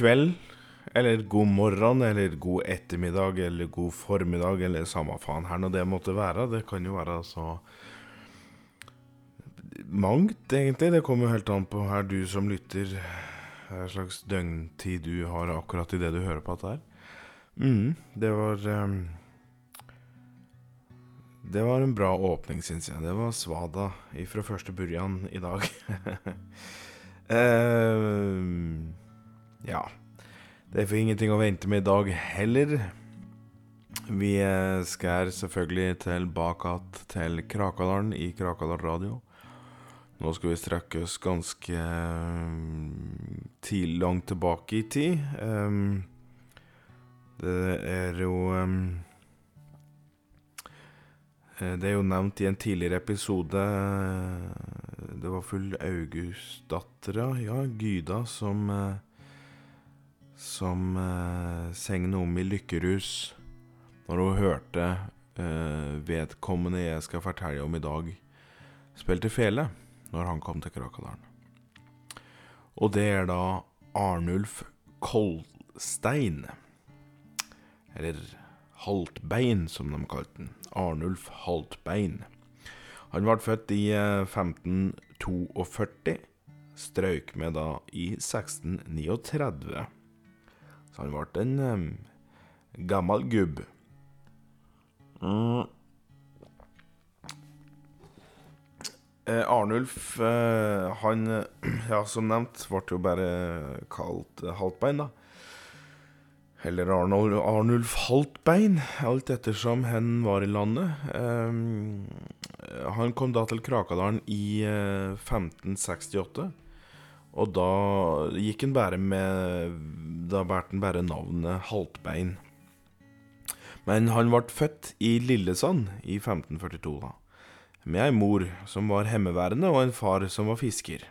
kveld, eller god morgen, eller god ettermiddag, eller god formiddag, eller samme faen her når det måtte være. Det kan jo være så mangt, egentlig. Det kommer jo helt an på her du som lytter, hva slags døgntid du har akkurat i det du hører på dette her. Mm, det var um, Det var en bra åpning, syns jeg. Det var Svada fra første burjan i dag. uh, ja. Det er for ingenting å vente med i dag heller. Vi eh, skal selvfølgelig tilbake til Krakadalen i Krakadal Radio. Nå skal vi strekke oss ganske til, tidlig langt tilbake i tid. Um, det er jo um, Det er jo nevnt i en tidligere episode Det var full Augustdattera, ja, Gyda, som uh, som eh, sang om i Lykkerus når hun hørte eh, vedkommende jeg skal fortelle om i dag, spilte fele når han kom til Krakadalen. Og det er da Arnulf Kolstein. Eller Haltbein, som de kalte den. Arnulf Haltbein. Han ble født i 1542. Eh, Strøyk med da i 1639. Så han ble en um, gammel gubb. Mm. Eh, Arnulf, eh, han Ja, som nevnt, ble jo bare kalt eh, Haltbein, da. Eller Arnold, Arnulf Haltbein, alt ettersom hen var i landet. Eh, han kom da til Krakadalen i 1568. Og da gikk han bare med Da bærte han bare navnet Haltbein. Men han ble født i Lillesand i 1542, da. Med ei mor som var hjemmeværende, og en far som var fisker.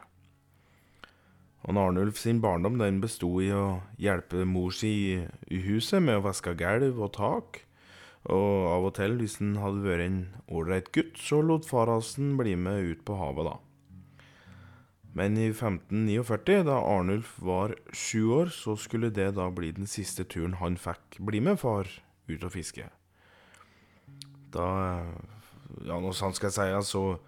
Og Arnulf sin barndom den besto i å hjelpe mor si i huset med å vaske gulv og tak. Og av og til, hvis han hadde vært en ålreit gutt, så lot far hans bli med ut på havet, da. Men i 1549, da Arnulf var sju år, så skulle det da bli den siste turen han fikk bli med far ut og fiske. Da Ja, nå sant skal jeg si, så,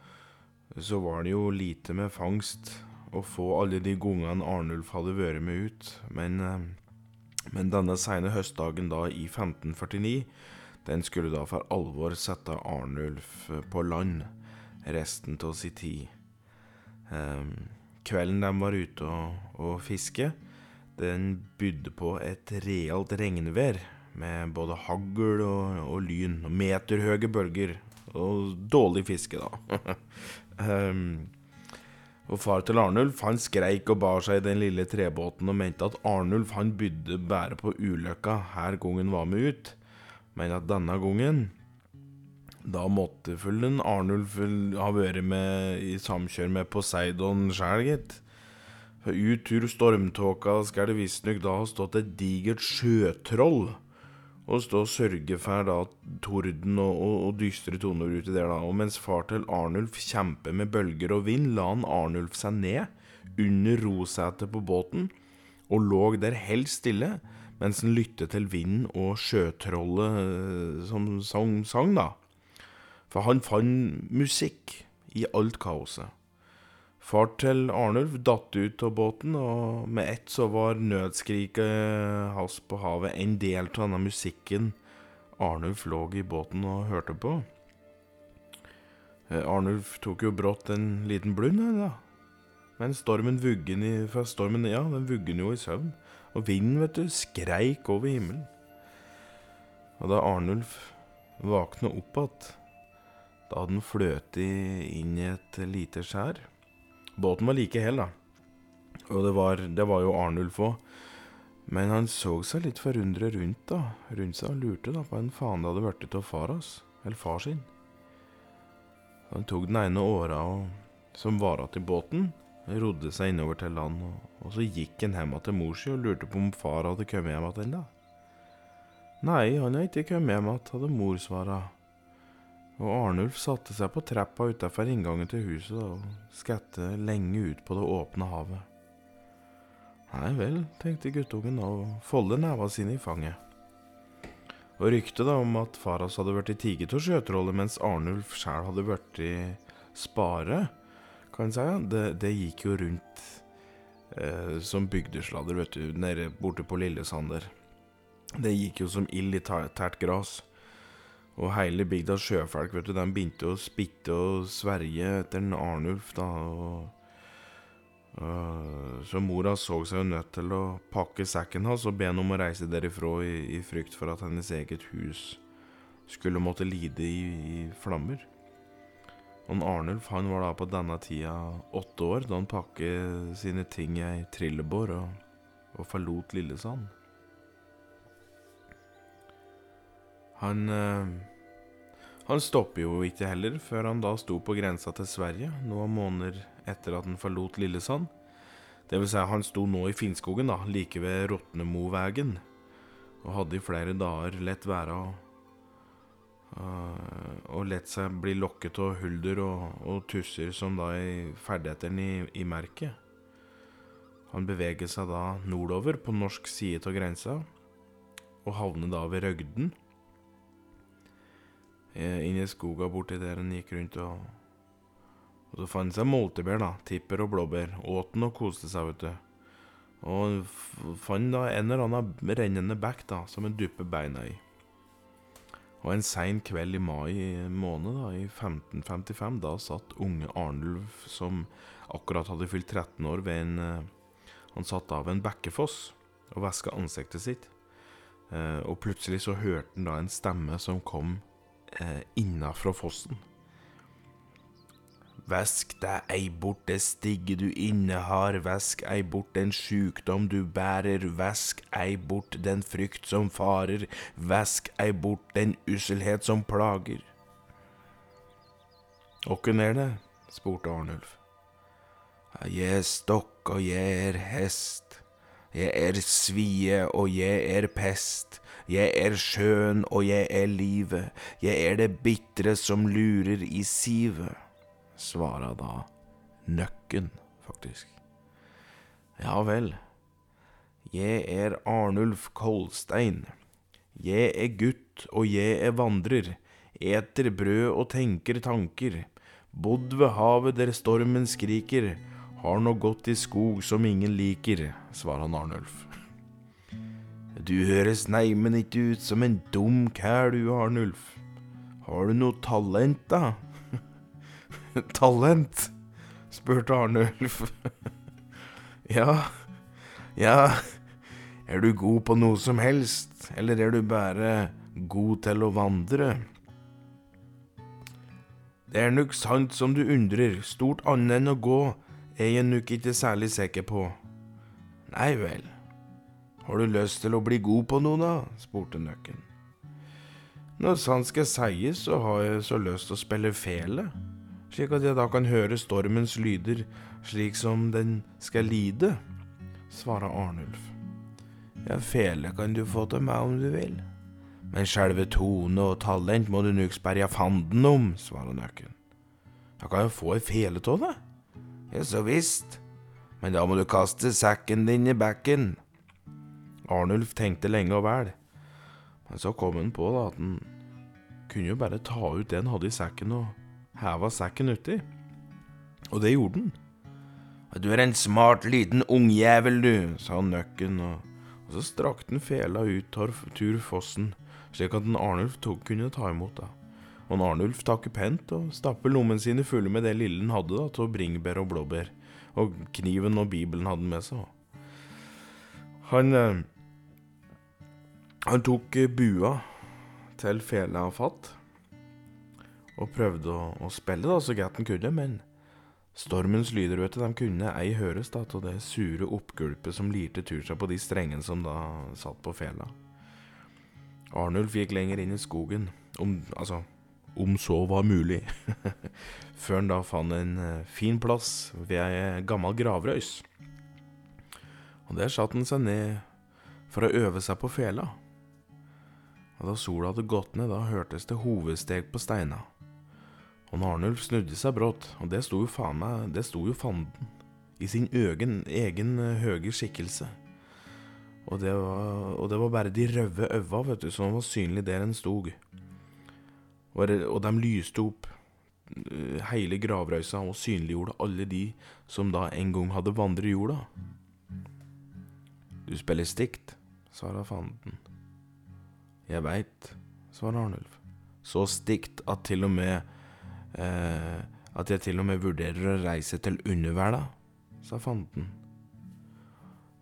så var det jo lite med fangst å få alle de gangene Arnulf hadde vært med ut. Men, men denne seine høstdagen da i 1549, den skulle da for alvor sette Arnulf på land resten av sin tid. Um, kvelden de var ute og, og fiske, den bydde på et realt regnvær med både hagl og, og lyn og meterhøye bølger. Og dårlig fiske, da. um, og far til Arnulf han skreik og bar seg i den lille trebåten og mente at Arnulf han bydde bare på ulykka her gangen var med ut, men at denne gangen da måtte vel Arnulf ha vært med i samkjør med Poseidon sjæl, gitt. Ut ur stormtåka skal det visstnok da ha stått et digert sjøtroll og stå og sørge for da torden og, og, og, dystre toner uti der, da. Og mens far til Arnulf kjemper med bølger og vind, la han Arnulf seg ned under rosetet på båten og lå der helt stille mens han lyttet til vinden og sjøtrollet eh, som sang, sang, da. For han fant musikk i alt kaoset. Far til Arnulf datt ut av båten, og med ett så var nødskriket hans på havet en del av denne musikken Arnulf lå i båten og hørte på. Eh, Arnulf tok jo brått en liten blund, da. Men stormen vuggen i For stormen, ja, den vuggen jo i søvn. Og vinden, vet du, skreik over himmelen. Og da Arnulf våkna opp igjen da hadde den fløtet inn i et lite skjær. Båten var like hel, da. Og det var, det var jo Arnulf òg. Men han så seg litt forundret rundt da, rundt seg og lurte da på hvem faen det hadde blitt av far hans, eller far sin. Han tok den ene åra som var igjen i båten, rodde seg innover til land, og, og så gikk han hjem til mor si og lurte på om far hadde kommet hjem igjen. Nei, han hadde ikke kommet hjem igjen, hadde mor svara og Arnulf satte seg på trappa utafor inngangen til huset og skatte lenge ut på det åpne havet. Nei vel, tenkte guttungen og foldet neva sine i fanget. Og ryktet da om at far hans hadde blitt tiget og sjøtrollet mens Arnulf sjæl hadde blitt spare, kan en si, det, det, gikk jo rundt eh, som bygdesladder, vet du, nede borte på Lillesander. Det gikk jo som ild i tært gras. Og hele bygdas sjøfolk, vet du, de begynte å spitte og sverge etter en Arnulf, da. og og så mora så seg jo nødt til å pakke sekken hans og be ham om å reise derifra i, i frykt for at hennes eget hus skulle måtte lide i, i flammer. Og Arnulf han var da på denne tida åtte år da han pakket sine ting i ei trillebår og, og forlot Lillesand. Han uh, Han stopper jo ikke heller før han da sto på grensa til Sverige noen måneder etter at han forlot Lillesand. Det vil si, han sto nå i Finnskogen, da, like ved Rotnemovegen, og hadde i flere dager lett være å og lett seg bli lokket av hulder og, og tusser som da er ferdighetene i, i merket. Han beveger seg da nordover på norsk side av grensa, og havner da ved Røgden. Eh, Inn i skoga borti der han gikk rundt og og så fant seg moltebær, da. Tipper og blåbær. Åt den og koste seg, vet du. Og han fant da en eller annen rennende bekk da, som han duppe beina i. Og en sein kveld i mai måned da, i 1555, da satt unge Arnulf, som akkurat hadde fylt 13 år, ved en eh, Han satt av en bekkefoss og væska ansiktet sitt. Eh, og plutselig så hørte han da en stemme som kom eh, innafra fossen. Væsk deg ei bort det stigge du innehar, væsk ei bort den sjukdom du bærer, væsk ei bort den frykt som farer, væsk ei bort den usselhet som plager. Åkken er det? spurte Arnulf. Jeg er stokk og jeg er hest, jeg er svie og jeg er pest, jeg er sjøen og jeg er livet, jeg er det bitre som lurer i sivet svarer da Nøkken, faktisk. Ja vel. Jeg er Arnulf Kolstein. Jeg er gutt, og jeg er vandrer. Eter brød og tenker tanker. Bodd ved havet der stormen skriker. Har nå gått i skog som ingen liker, svarer han Arnulf. Du høres neimen ikke ut som en dum kæl, du, Arnulf. Har du noe talent, da? Talent? spurte Arnulf. ja, ja, er du god på noe som helst, eller er du bare god til å vandre? Det er nok sant som du undrer, stort annet enn å gå er jeg nok ikke særlig sikker på. Nei vel, har du lyst til å bli god på noe, da? spurte Nøkken. Når sant skal sies, så har jeg så lyst til å spille fele slik at jeg da kan høre stormens lyder slik som den skal lide, svarer Arnulf. Ja, fele kan du få til meg om du vil, men sjelve tone og talent må du nok sperre fanden om, svarer nøkken. Da kan jeg få ei fele av deg? Ja, så visst, men da må du kaste sekken din i bekken. Arnulf tenkte lenge og vel, men så kom han på da at han kunne jo bare ta ut det han hadde i sekken og heva sekken uti. Og det gjorde den. Du er en smart liten ungjævel, du, sa nøkken, og, og så strakte han fela ut tur fossen, slik at Arnulf tok, kunne ta imot det. Og Arnulf takker pent og stapper lommene sine fulle med det lille han hadde da, av bringebær og blåbær, og kniven og bibelen hadde med seg. Han eh, Han tok bua til fela fatt og prøvde å, å spille da så godt han kunne, men stormens lyder, vet du, de kunne ei høres da av det sure oppgulpet som lirte tur seg på de strengene som da satt på fela. Arnulf gikk lenger inn i skogen, om, altså, om så var mulig, før han da fant en uh, fin plass ved ei gammel gravrøys. Og der satte han seg ned for å øve seg på fela. Og da sola hadde gått ned, da hørtes det hovedsteg på steina. Og Arnulf snudde seg brått, og det sto jo faen meg Det sto jo fanden i sin øgen, egen høge skikkelse. Og det, var, og det var bare de røde øva vet du, som var synlig der en stod. Og, de lyste opp hele gravrøysa og synliggjorde alle de som da en gang hadde vandret jorda. Du spiller stikt, svarer fanden. Jeg veit, svarer Arnulf. Så stikt at til og med eh, At jeg til og med vurderer å reise til underverda, sa fanden.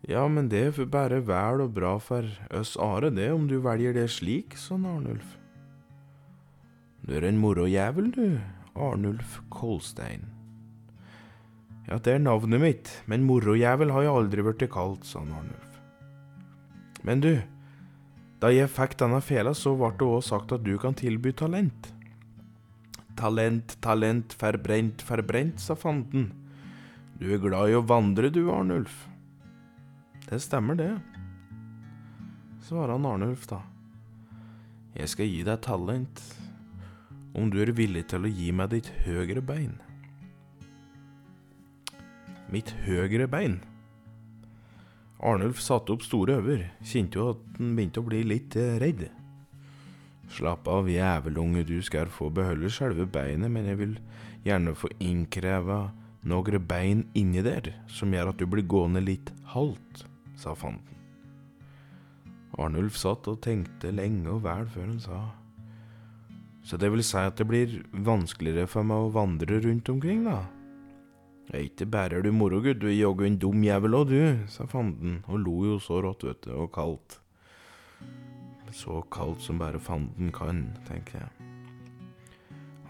Ja, men det er bare vel og bra for oss are, det, om du velger det slik, sa Arnulf. Du er en morojævel, du, Arnulf Kolstein. Ja, det er navnet mitt, men morojævel har jeg aldri blitt kalt, sa Arnulf. Men du, da jeg fikk denne fela, så ble det òg sagt at du kan tilby talent. Talent, talent, forbrent, forbrent, sa fanden. Du er glad i å vandre, du, Arnulf. Det stemmer, det, svarer han Arnulf, da. Jeg skal gi deg talent, om du er villig til å gi meg ditt høyre bein. Mitt høyre bein? Arnulf satte opp store øyne, kjente jo at han begynte å bli litt eh, redd. Slapp av, jævelunge, du skal få beholde selve beinet, men jeg vil gjerne få innkreva noen bein inni der, som gjør at du blir gående litt halvt, sa fanden. Arnulf satt og tenkte lenge og vel før han sa. Så det vil si at det blir vanskeligere for meg å vandre rundt omkring, da? Ikke bærer du moro, gutt, du er jaggu en dum jævel òg, du, sa fanden, og lo jo så rått, vet du, og kaldt. Så kaldt som bare fanden kan, tenker jeg.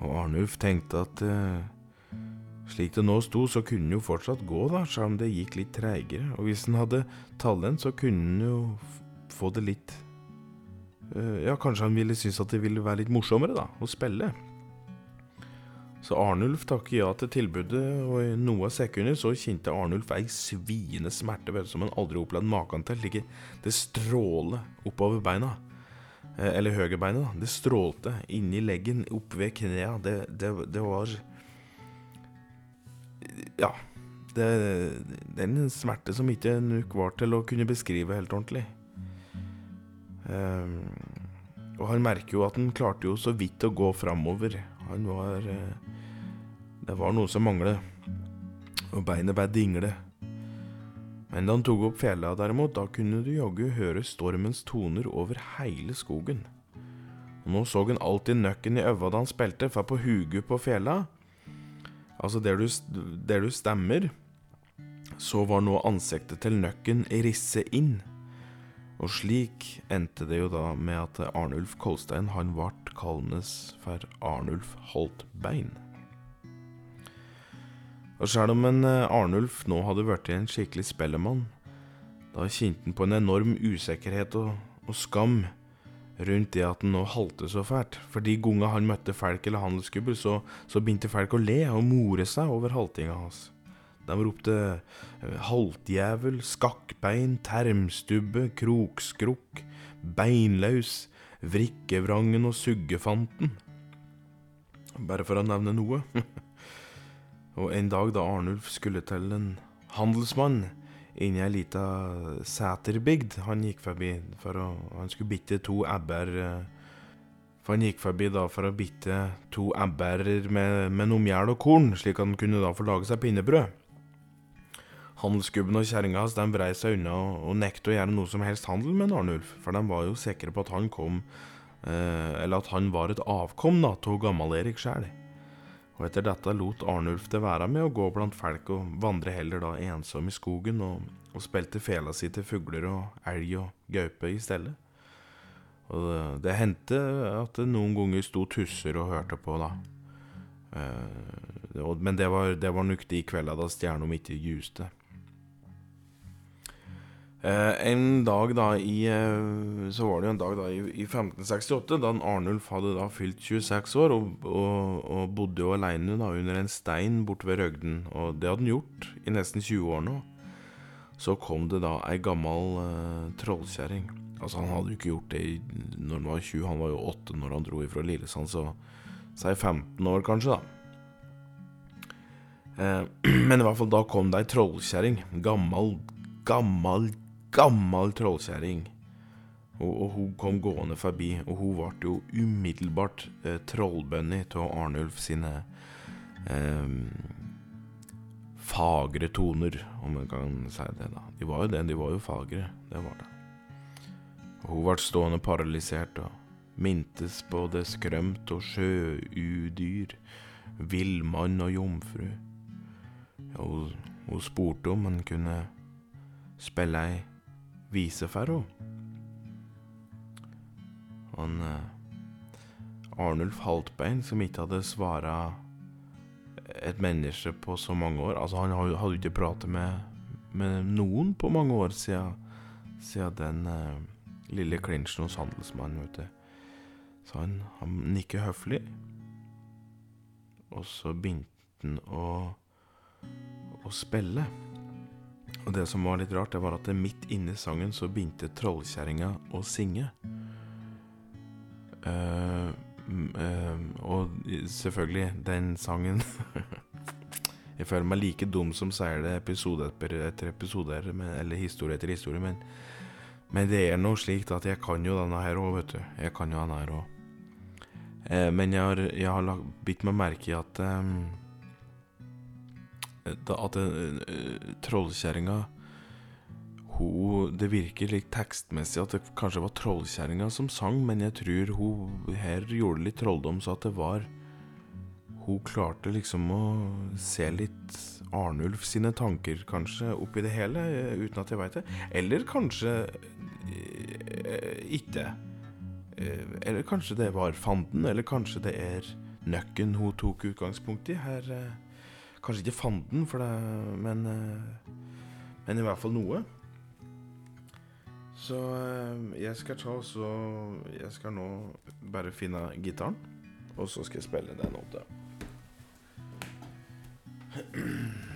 Og Arnulf tenkte at eh, slik det nå sto, så kunne han jo fortsatt gå, da, selv om det gikk litt treigere, og hvis han hadde talent, så kunne han jo få det litt Ja, kanskje han ville synes at det ville være litt morsommere, da, å spille. Så Arnulf takket ja til tilbudet, og i noen sekunder så kjente Arnulf ei sviende smerte vet, som han aldri opplevd maken til. Like det stråle oppover beina. Eh, eller høyrebeinet, da. Det strålte inni leggen, opp ved knea. Det, det, det var Ja. Det, det, er en smerte som ikke nok var til å kunne beskrive helt ordentlig. Um, og han merker jo at han klarte jo så vidt å gå framover. Han var uh, Det var noe som manglet. Og beinet bare dingle. Men da han tok opp fela derimot, da kunne du jaggu høre stormens toner over hele skogen. Og nå så han alltid nøkken i øva da han spilte, for på huget på fela, altså der du, der du stemmer, så var nå ansiktet til nøkken risset inn. Og slik endte det jo da med at Arnulf Kolstein han ble kallende for Arnulf Holtbein. Og selv om en Arnulf nå hadde blitt en skikkelig spellemann, da kjente han på en enorm usikkerhet og, og, skam rundt det at han nå halte så fælt. For de gangene han møtte folk eller handelsgubber, så, så begynte folk å le og more seg over haltinga hans. De ropte haltjævel, skakkbein, termstubbe, krokskrukk, beinlaus, vrikkevrangen og suggefanten. Bare for å nevne noe. og en dag da Arnulf skulle til en handelsmann inni ei lita sæterbygd han gikk forbi for å Han skulle bitte to ebber For han gikk forbi da for å bitte to ebberer med, med noe mjæl og korn, slik at han kunne da få lage seg pinnebrød. Handelsgubben og kjerringa hans brei seg unna og, nekta å gjøre noe som helst handel med Arnulf, for de var jo sikre på at han kom eh, Eller at han var et avkom av Gammel-Erik sjæl. Og etter dette lot Arnulf det være med å gå blant folk og vandre heller da ensom i skogen, og, og spilte fela si til fugler og elg og gaupe i stedet. Og det, det hendte at det noen ganger sto tusser og hørte på, da. Eh, men det var, det var nok de kvelda da stjernene ikke ljuste. Eh, en dag da i eh, Så var det jo en dag da i, i 1568, da Arnulf hadde da fylt 26 år og, og, og bodde jo aleine under en stein borte ved Røgden. Og det hadde han gjort i nesten 20 år nå. Så kom det da ei gammel uh, trollkjerring. Altså, han hadde jo ikke gjort det når han var 20, han var jo 8 når han dro ifra Lillesand, så si 15 år kanskje, da. Eh, men i hvert fall da kom det ei trollkjerring. Gammal, gammal, gammal trollkjerring. Og, og hun kom gående forbi, og hun ble jo umiddelbart eh, trollbønny av Arnulf sine eh, fagre toner, om man kan si det. da De var jo det, de var jo fagre. Det var det. Og hun ble stående paralysert og mintes på det skrømt og sjøudyr, villmann og jomfru. Ja, hun spurte om hun kunne spille ei vise henne. Han eh, Arnulf Haltbein, som ikke hadde svara et menneske på så mange år Altså, han hadde jo ikke pratet med, med, noen på mange år siden, siden den eh, lille klinsjen hos handelsmannen, vet du. Så han, han nikket høflig, og så begynte han å, å spille. Og det som var litt rart, det var at midt midt inni sangen så begynte trollkjerringa å synge. Uh, uh, og selvfølgelig, den sangen Jeg føler meg like dum som sier det episode etter episode, eller historie etter historie, men, men det er noe slikt at jeg kan jo denne her òg, vet du. Jeg kan jo denne her òg. Uh, men jeg har, jeg har bitt meg merke i at um, At trollkjerringa hun Det virker litt tekstmessig at det kanskje var trollkjerringa som sang, men jeg tror hun her gjorde litt trolldom, så at det var Hun klarte liksom å se litt Arnulf sine tanker, kanskje, oppi det hele, uten at jeg veit det. Eller kanskje eh, ikke. Eh, eller kanskje det var fanden, eller kanskje det er nøkken hun tok utgangspunkt i. Her eh, Kanskje ikke fanden, for det, men, men i hvert fall noe. Så eh, jeg skal ta så Jeg skal nå bare finne gitaren, og så skal jeg spille den opp der.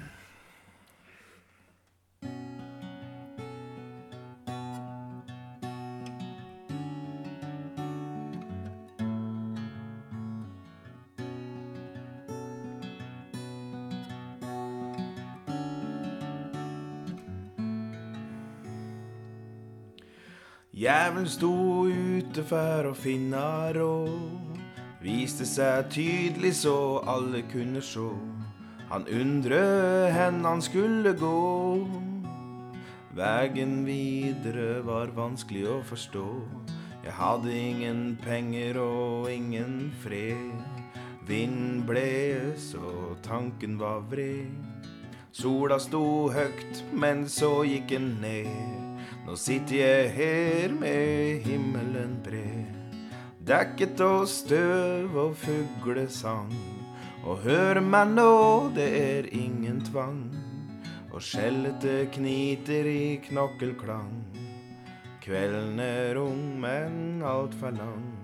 Jævelen sto ute for å finne råd. Viste seg tydelig så alle kunne sjå. Han undre hen han skulle gå. Vegen videre var vanskelig å forstå. Jeg hadde ingen penger og ingen fred. Vind bles og tanken var vred. Sola sto høgt, men så gikk den ned. Nå sitter jeg her med himmelen bred, dekket av støv og fuglesang. Og hør meg nå, det er ingen tvang, og skjellete kniter i knokkelklang. Kvelden er ung, men altfor lang.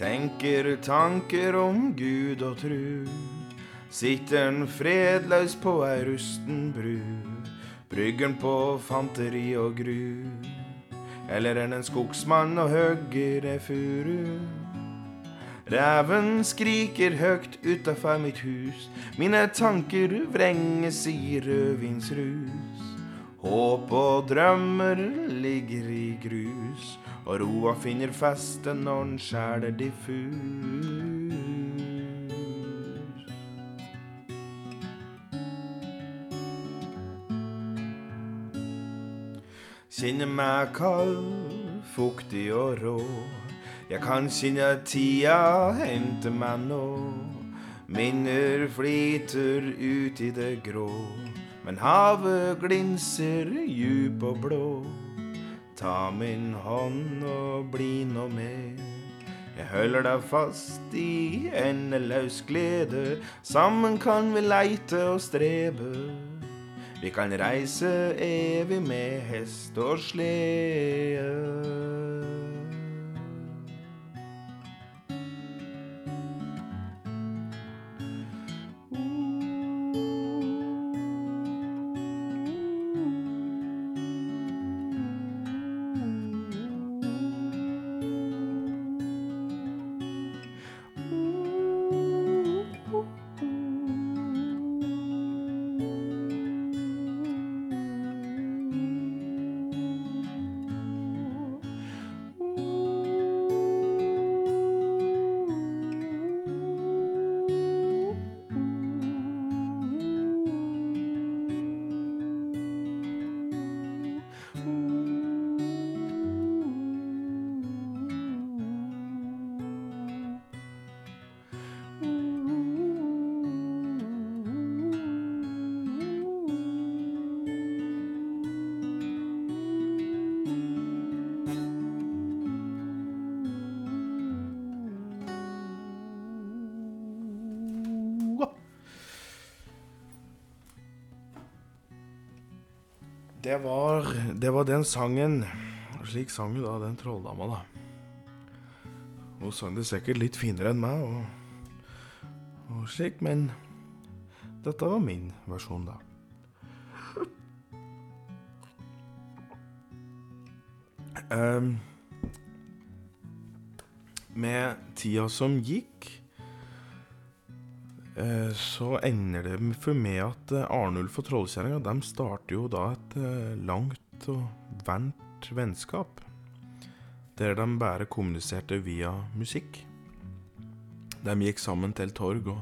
Tenker tanker om Gud og tru. Sitter en fredløs på ei rusten bru. Bryggen på fanteri og gru. Eller er en skogsmann og hogger ei furu? Reven skriker høgt utafor mitt hus. Mine tanker vrenges i rødvinsrus. Håp og drømmer ligger i grus. Og roa finner feste når den skjæler diffus. Kjenner meg kald, fuktig og rå. Jeg kan kjenne tida hente meg nå. Minner flyter ut i det grå. Men havet glinser djup og blå. Ta min hånd og bli nå med. Jeg holder deg fast i endeløs glede. Sammen kan vi leite og strebe. Vi kan reise evig med hest og slede. Det var, det var den sangen Slik sang jo da den trolldama, da. Hun sang det sikkert litt finere enn meg, og, og slik, men dette var min versjon, da. Um, med tida som gikk, så ender det for meg at uh, Arnulf og Trollkjerringa starter jo da et uh, langt og varmt vennskap. Der de bare kommuniserte via musikk. De gikk sammen til torg og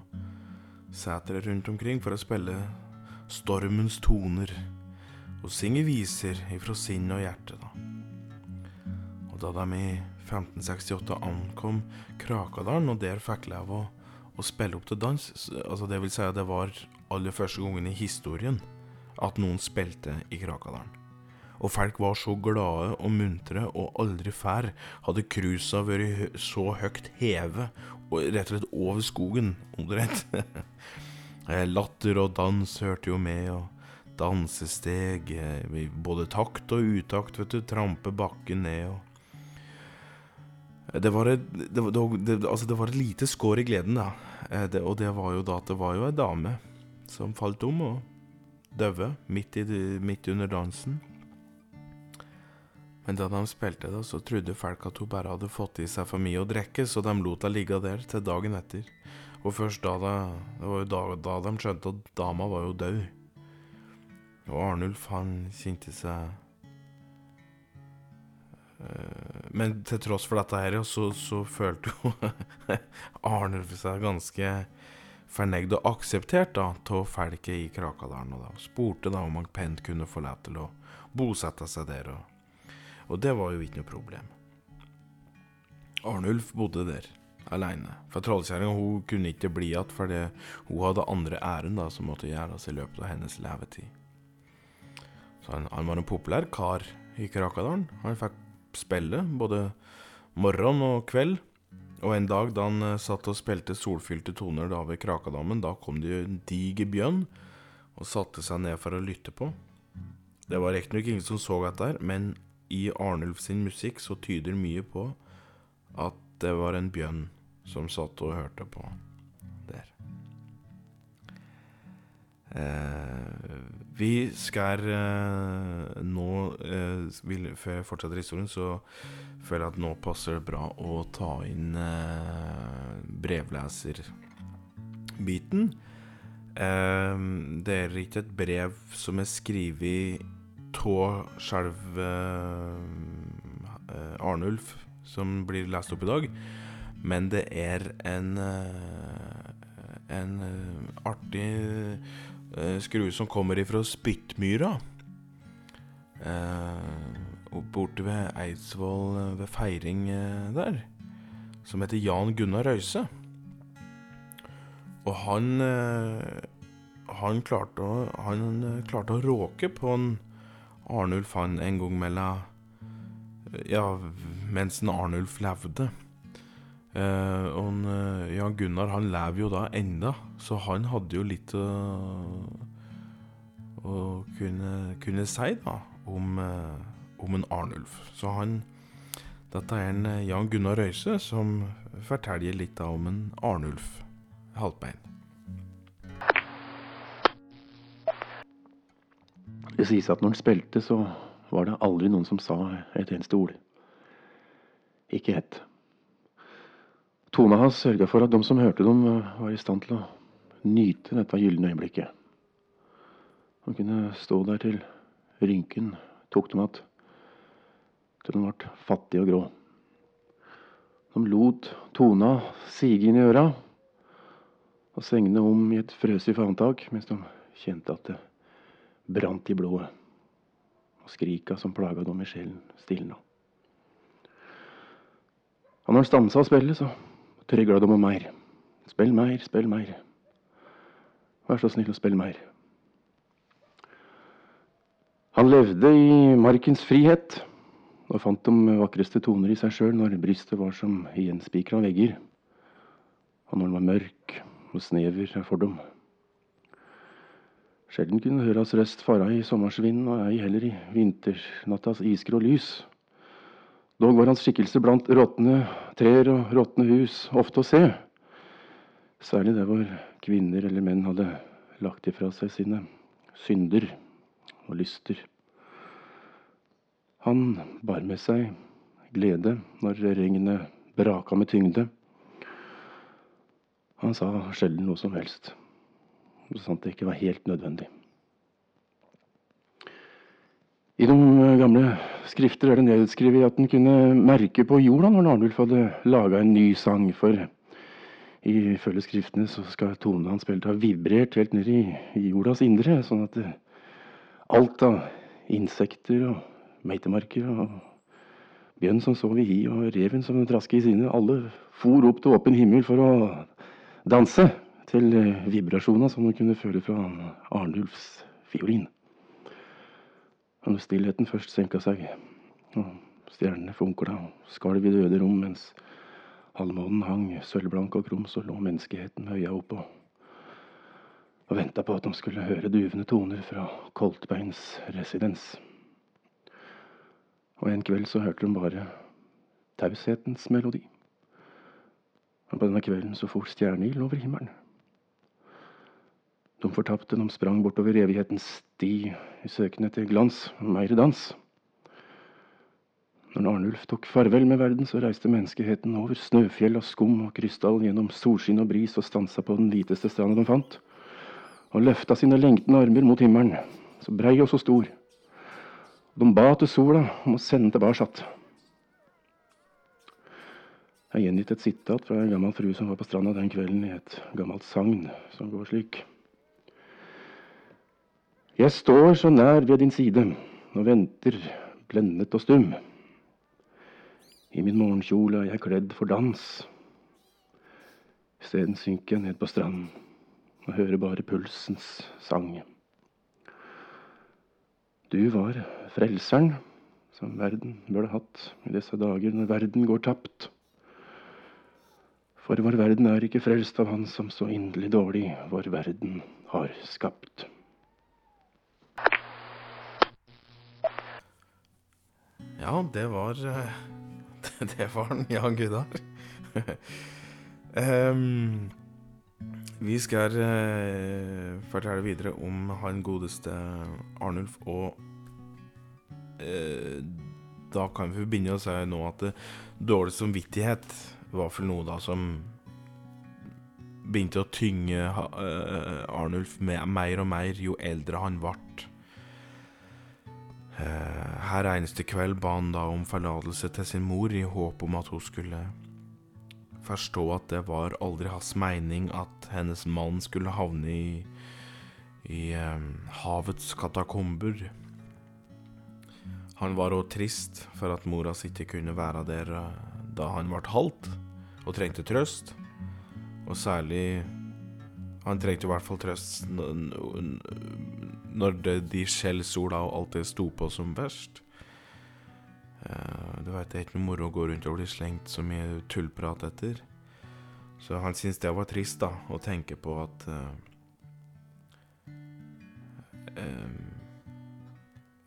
setre rundt omkring for å spille stormens toner og synge viser ifra sinn og hjerte, da. Og da de i 1568 ankom Krakadalen, og der fikk lov å, å spille opp til dans altså Det vil si at det var aller første gangen i historien at noen spilte i Krakadalen. Og folk var så glade og muntre, og aldri før hadde cruisa vært så høyt hevet, og rett og slett over skogen, omtrent. Latter og dans hørte jo med, og dansesteg, både takt og utakt, vet du, trampe bakken ned og det var, et, det, det, altså det var et lite skår i gleden, da. Det, og det var jo da at det var jo ei dame som falt om og døde midt, midt, under dansen. Men da de spilte, da, så trodde folk at hun bare hadde fått i seg for mye å drikke, så de lot henne ligge der til dagen etter. Og først da, da det var jo da, da de skjønte at dama var jo død. Og Arnulf, han kjente seg men til tross for dette her, så, så følte jo Arnulf seg ganske fornøyd og akseptert da, av folket i Krakadalen. Og da, spurte da om han pent kunne få lov til å bosette seg der. Og, og det var jo ikke noe problem. Arnulf bodde der alene. For trollkjerringa kunne ikke bli igjen fordi hun hadde andre ærend som måtte gjøres i løpet av hennes levetid. Så han, han var en populær kar i Krakadalen. Han fikk spille, både morgen og kveld. Og en dag da han eh, satt og spilte solfylte toner da ved Krakadammen, da kom det en diger bjørn og satte seg ned for å lytte på. Det var riktignok ingen som så dette, her, men i Arnulf sin musikk så tyder mye på at det var en bjørn som satt og hørte på der. Eh, vi skal eh, nå eh, vil, Før jeg fortsetter historien, så føler jeg at nå passer det bra å ta inn eh, brevleserbiten. Eh, det er ikke et brev som er skrevet av selve eh, Arnulf, som blir lest opp i dag, men det er en, eh, en artig skrue som kommer ifra Spyttmyra. Eh, borte ved Eidsvoll eh, ved feiring eh, der. Som heter Jan Gunnar Røise. Og han eh, Han klarte å, han eh, klarte å råke på en Arnulf han en gang mellom Ja, mens en Arnulf levde. Uh, og Jan Gunnar han lever jo da enda, så han hadde jo litt å, å kunne, kunne, si da om, uh, om en Arnulf. Så han Dette er en Jan Gunnar Røise som forteller litt da om en Arnulf Haltbein. Det sies at når han spilte, så var det aldri noen som sa et eneste ord. Ikke ett. Tona hans sørga for at de som hørte dem, var i stand til å nyte dette gylne øyeblikket. Han kunne stå der til rynken tok dem att, til de ble fattig og grå. De lot tona sige inn i øra og segne om i et frøsig favntak mens de kjente at det brant i blodet, og skrika som plaga dem i sjelen, stilna. Og når han stansa spille, så trygla glad om mer. Spill mer, spill mer. Vær så snill å spille mer. Han levde i markens frihet og fant de vakreste toner i seg sjøl når brystet var som gjenspikra vegger, og når den var mørk og snever av fordom. Sjelden kunne høras røst fara i sommersvinden, og ei heller i vinternattas isgrå lys. Dog var hans skikkelse blant råtne trær og råtne hus ofte å se. Særlig der hvor kvinner eller menn hadde lagt ifra seg sine synder og lyster. Han bar med seg glede når regnet braka med tyngde. Han sa sjelden noe som helst, så sant det ikke var helt nødvendig. I de gamle skrifter er det nedskrevet at en kunne merke på jorda når Arnulf hadde laga en ny sang. For ifølge skriftene så skal tonene hans ha vibrert helt ned i, i jordas indre. Sånn at det, alt av insekter og meitemarker og bjørn som sov i hi og reven som trasker i sine, alle for opp til åpen himmel for å danse til vibrasjoner som de kunne føle fra Arnulfs fiolin. Når stillheten først senka seg, og stjernene funkla og skalv i det øde rom mens halvmånen hang sølvblank og krum, så lå menneskeheten med øya oppå og venta på at de skulle høre duvende toner fra Koltbeins residens. Og en kveld så hørte de bare taushetens melodi. Og på denne kvelden så for stjerneild over himmelen. De fortapte, de sprang bortover evighetens sti i søken etter glans mer dans. Når Arnulf tok farvel med verden, så reiste menneskeheten over snøfjell og skum og krystall gjennom solskinn og bris og stansa på den hviteste stranda de fant, og løfta sine lengtende armer mot himmelen, så brei og så stor. De ba til sola om å sende tilbake. Jeg har gjengitt et sitat fra en gammel frue som var på stranda den kvelden, i et gammelt sagn som går slik. Jeg står så nær ved din side og venter, blendet og stum. I min morgenkjole er jeg kledd for dans. Isteden synker jeg ned på stranden og hører bare pulsens sang. Du var frelseren som verden burde hatt i disse dager når verden går tapt. For vår verden er ikke frelst av Han som så inderlig dårlig vår verden har skapt. Ja, det var eh, Det var den, ja, Gudar. um, vi skal uh, fortelle videre om han godeste Arnulf, og uh, da kan vi begynne å si nå at det, dårlig samvittighet var for noe da som begynte å tynge uh, Arnulf mer og mer jo eldre han ble. Eh, her eneste kveld ba han da om forlatelse til sin mor, i håp om at hun skulle forstå at det var aldri hans mening at hennes mann skulle havne i, i um, havets katakomber. Han var òg trist for at mora si ikke kunne være der da han ble halt og trengte trøst. Og særlig Han trengte i hvert fall trøst når de skjellsola og alt det sto på som verst. Uh, du veit, det er ikke noe moro å gå rundt og bli slengt så mye tullprat etter. Så han syntes det var trist, da, å tenke på at uh,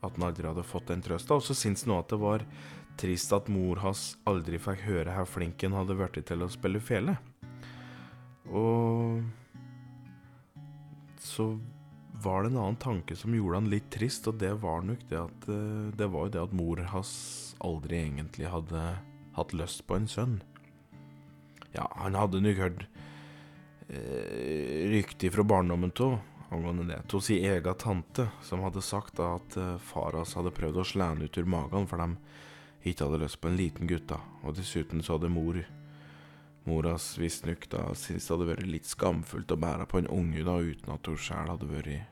At han aldri hadde fått den trøsta. Og så syntes han òg at det var trist at mor hans aldri fikk høre hvor flink han hadde blitt til å spille fele. Og så var det en annen tanke som gjorde han litt trist, og det var nok det at eh, Det var jo det at mor hans aldri egentlig hadde hatt lyst på en sønn. Ja, han hadde nok hørt eh, rykter fra barndommen av angående det, av sin egen tante, som hadde sagt da at eh, far hans hadde prøvd å slå ut ur magen for de ikke hadde lyst på en liten gutt, da. Og dessuten så hadde mor Moras visstnok da syntes det hadde vært litt skamfullt å bære på en unge da uten at hun sjæl hadde vært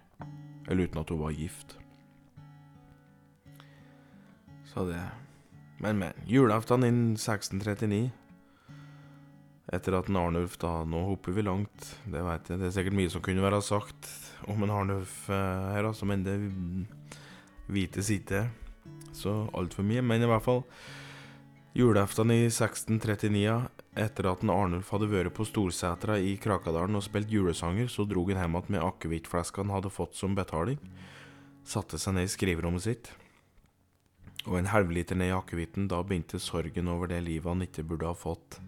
eller uten at hun var gift. Så det Men, men. Julaften innen 1639. Etter at en Arnulf da Nå hopper vi langt, det veit jeg. Det er sikkert mye som kunne være sagt om en Arnulf eh, her, altså, men det vites ikke så altfor mye. Men i hvert fall Julaften i 1639, etter at en Arnulf hadde vært på Storsetra i Krakadalen og spilt julesanger, så drog han hjem igjen med akevittflaska han hadde fått som betaling, satte seg ned i skriverommet sitt, og en halvliter ned i akevitten, da begynte sorgen over det livet han ikke burde ha fått,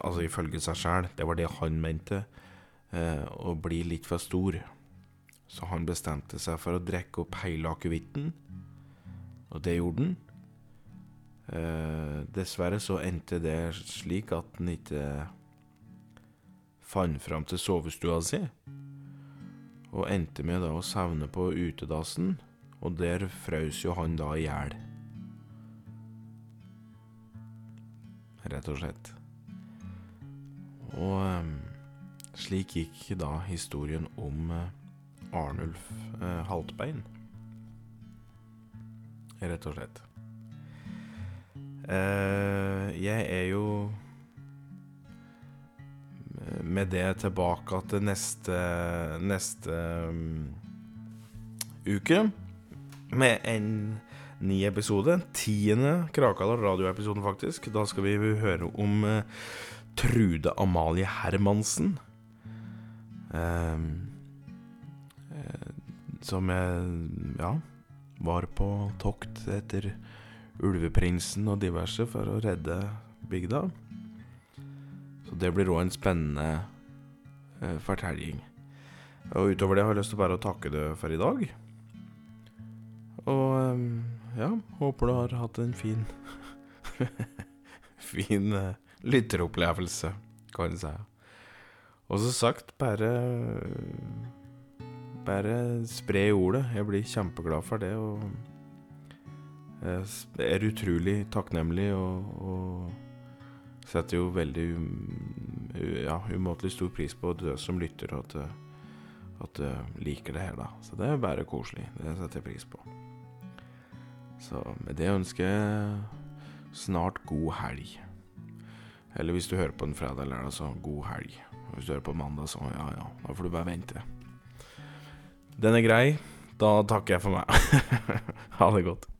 altså ifølge seg sjæl, det var det han mente, eh, å bli litt for stor. Så han bestemte seg for å drikke opp hele akevitten, og det gjorde han. Eh, dessverre så endte det slik at han ikke fant fram til sovestua si, og endte med da å savne på utedassen, og der frøs jo han da i hjel. Rett og slett. Og eh, slik gikk da historien om eh, Arnulf eh, Haltbein. Rett og slett. Eh, jeg er jo med det tilbake til neste neste um, uke. Med en ny episode. Tiende Krakadal radioepisoden, faktisk. Da skal vi høre om uh, Trude Amalie Hermansen. Eh, som jeg ja, var på tokt etter Ulveprinsen og diverse for å redde bygda. Så det blir òg en spennende eh, fortelling. Og utover det har jeg lyst til bare å takke deg for i dag. Og eh, ja, håper du har hatt en fin Fin eh, lytteropplevelse, kan jeg si. Og som sagt, bare Bare spre ordet. Jeg blir kjempeglad for det. og jeg er utrolig takknemlig og, og setter jo veldig um, ja, umåtelig stor pris på du som lytter, og at, at du liker det her, da. Så det er bare koselig. Det setter jeg pris på. Så med det ønsker jeg snart god helg. Eller hvis du hører på en fredag eller lørdag, så god helg. Hvis du hører på mandag, så ja ja, da får du bare vente. Den er grei. Da takker jeg for meg. ha det godt.